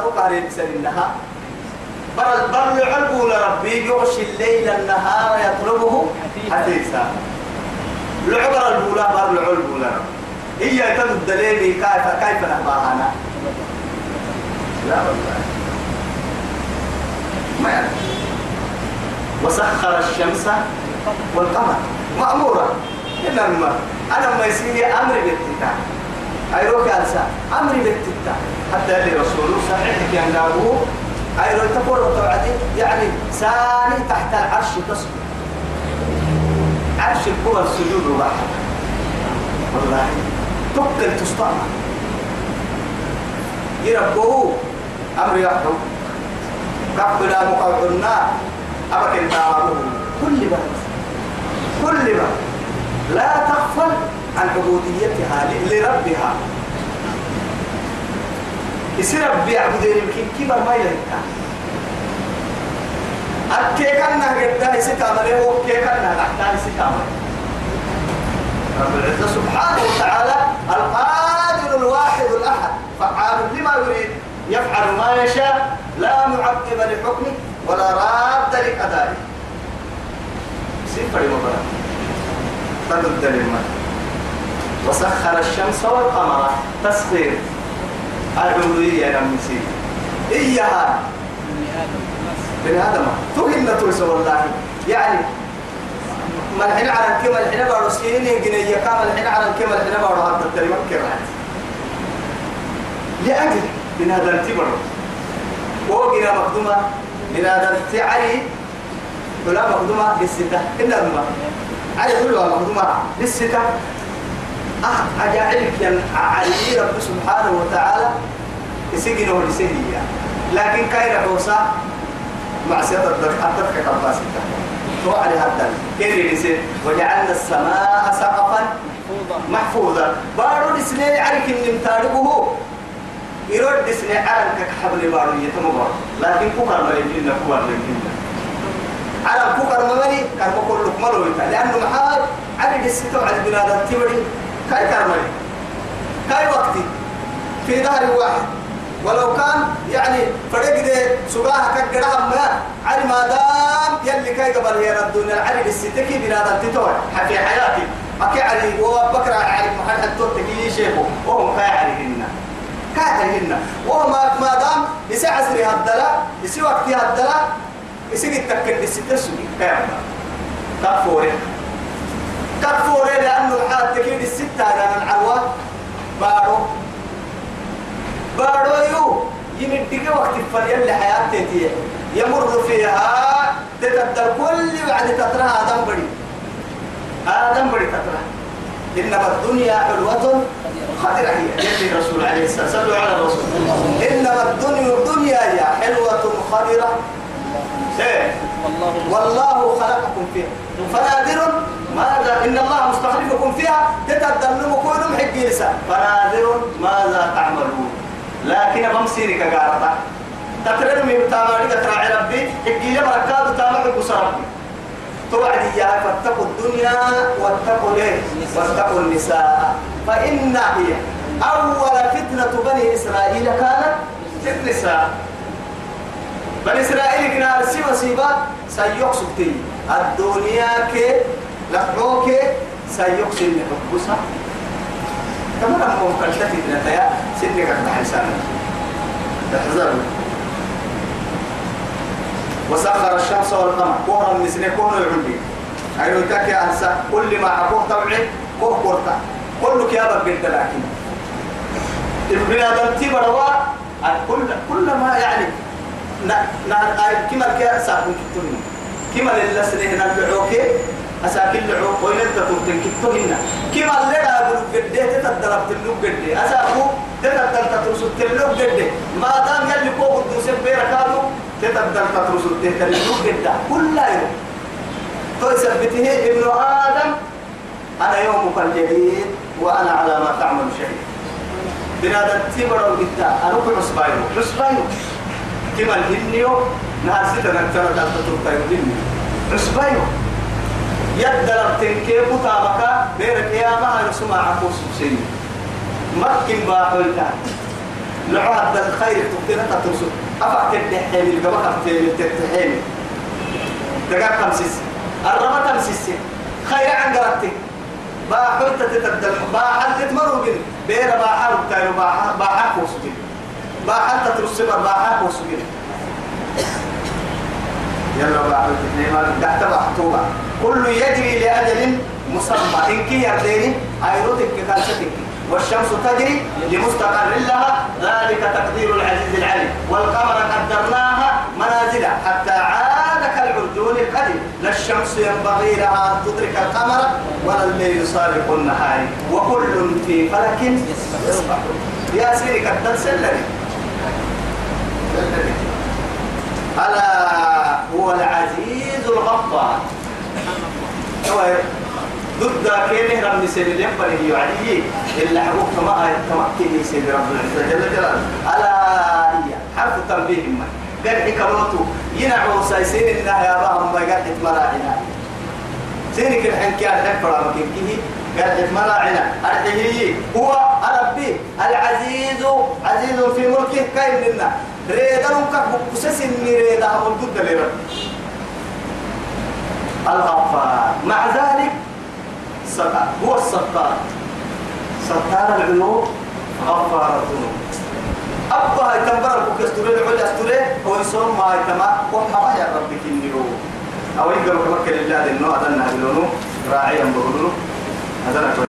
سرق عليه بسنها بر بر العلب لربي يغشي الليل النهار يطلبه حديثا العبر الأولى بر العلب لربي هي تد الدليل كيف كيف نحبها أنا لا والله. ما يعني وسخر الشمس والقمر. مأمورة. إنما أنا ما يصير أمر بالتتا أيروك أنسى أمر بالتتا حتى اللي رسوله صحيح كان قالوا أيرو تقول وتوعدي يعني ساني تحت العرش تصبر عرش القوى السجود واحد. والله تقتل تستعمل. يربوه. أمر يحكم قبل مقعدنا أبك انت كل بلد. كل بلد. لا تغفل. عن عبوديتها لربها. يصير ربي يعبدين يمكن كبر ما يلقى أكيكنا قد هي ستامله وكيكنا تحتها ستامله رب العزة سبحانه وتعالى القادر الواحد الأحد فعال لما يريد يفعل ما يشاء لا معقب لحكمه ولا راد لقضائه. سيفر مبارك تضد للمن وسخر الشمس والقمر. تسخير العلوية يا نمسي. إياها. بني آدم. تهنا تويس والله. يعني الحين على كم الحين بارو سيني جنيه كام الحين على كم الحين بارو هذا التريم كرات لأجل من هذا التبر وجنا مقدمة من هذا التعري ولا مقدمة للستة. إلا ما علي كلها مقدمة للستة. أه أجعلك ين علي رب سبحانه وتعالى يسجنه لسهية لكن كاين حوصا مع سيادة الدرك أتفك قباسك تو على هذا. كيف يصير وجعلنا السماء سقفا محفوظا. بارو دسني عليك إن متاربه يرد دسني على كحبل بارو يتمبر لكن كفر ما يجينا كفر لكن على كفر كان بقول لك ملو لأنه محال دسني على البلاد التبري. كاي كرمي كاي وقتي؟ في ظهر واحد. ولو كان يعني فرق ده سباها كجرها ما علي ما دام يلي كاي قبل هي الدنيا العلي الستكي بلاد التتوى في حياتي. أكي علي وبكرة علي محل حتى تكي شيخه. وهم كاي عليهن عليهن وهم ما دام يسي عزري هدلا يسي وقتي هدلا يسي التكن الستة سوي كاي كفوري كفوري لأنه الحال تكيد الستة على العروة بارو بارو يو يمدك وقت الفريال لحياتي تي يمر فيها تتبدل كل بعد تترى. آدم بدي آدم بدي تترى. إنما الدنيا حلوة خطرة هي. يلي الرسول عليه الصلاة والسلام. صلوا على الرسول. إنما الدنيا الدنيا يا حلوة خضرة إيه؟ والله خلقكم فيها. فنادر ماذا؟ إن الله مستخلفكم فيها. تتدلم كل محق لسان فنادر ماذا تعملون؟ لكن بمسيرك قارتا تقرر من تاماري تراعي ربي حقي بركات تامر بصر ربي توعد إياها فاتقوا الدنيا واتقوا ليه واتقوا النساء. فإن هي أول فتنة بني إسرائيل كانت في النساء. بني إسرائيل كنا رسي وسيبا سيقصد تي الدنيا كي لحوك سيقصد لحبسا كما نحن فلتفت لتيا سنك التحسان تحذر. وسخر الشمس والقمر. كورا من سنة كورا العلي أيضا تكي أنسى كل ما حقوق طبعي كوه كورتا كل كيابا قلت لكن. ابن آدم تبروا كل كل ما يعني نا نا كما كي ساكن كتبنا كما لله سنه نبعوك أساكن لعو وين تمتن كتبنا كما اللي أقول قد تتدرب تلوك قد أساكو تتدرب تترسل تلوك قد ما دام يلي كوه الدوسين بيركانو تتبدل تترس التهترينو جدا كل يوم. فيثبته ابن آدم أنا يومك الجديد وأنا على ما تعمل شهيد بنادم تبرو جدا أنا كل عصبايو عصبايو كما الهنيو نهار ستة نكتر تلتطرق الهنيو عصبايو كيف تابكا بيرك يا ما رسمع عقوس سيني مكن باحول كان. لعهد الخير. تبتنا تترسل أفعت الدحين القبقة في التحين دقاق خمسيس الرمى تمسيس. خير عن قرأتك با حلت تتبدل با حلت مرو بين با حلت تايرو با با حق وسجن با حلت يلا با حلت نيمان تحت محتوبة كل يجري لأجل مسمى. إن كي يرديني أيروتك كالشتك. والشمس تجري لمستقر لها. ذلك تقدير العزيز العليم. والقمر قدرناها منازل. حتى عاد كالعرجون القديم. لا الشمس ينبغي لها أن تدرك القمر ولا الليل سابق النهار. وكل في فلك يسبحون يا سيدي قد سلني ألا هو العزيز الغفار. ضد كينه رب سيد اليمبر يعني إلا حقوق كما تمكن سيد رب العزة جل جلاله. ألا هي حرف تنبيه ما قد حكروتو ينعو سايسين إنها يا باهم ما قد مراعنا سينك الحين كان حفر مكينكيه قد مراعنا أرحيه هو ربي. العزيز عزيز في ملكه كاين لنا ريدان كك بكسس ريدا هم ضد لرب الغفار. مع ذلك ستار هو الستار ستار العيوب غفار الذنوب. أبا هاي تنبر البكستوري العليا استوري هو يسون ما هاي تما وحما يا ربي كنيو أو يقرأ كمكة لله لأنه أدنى بلونه راعيا بقولونه هذا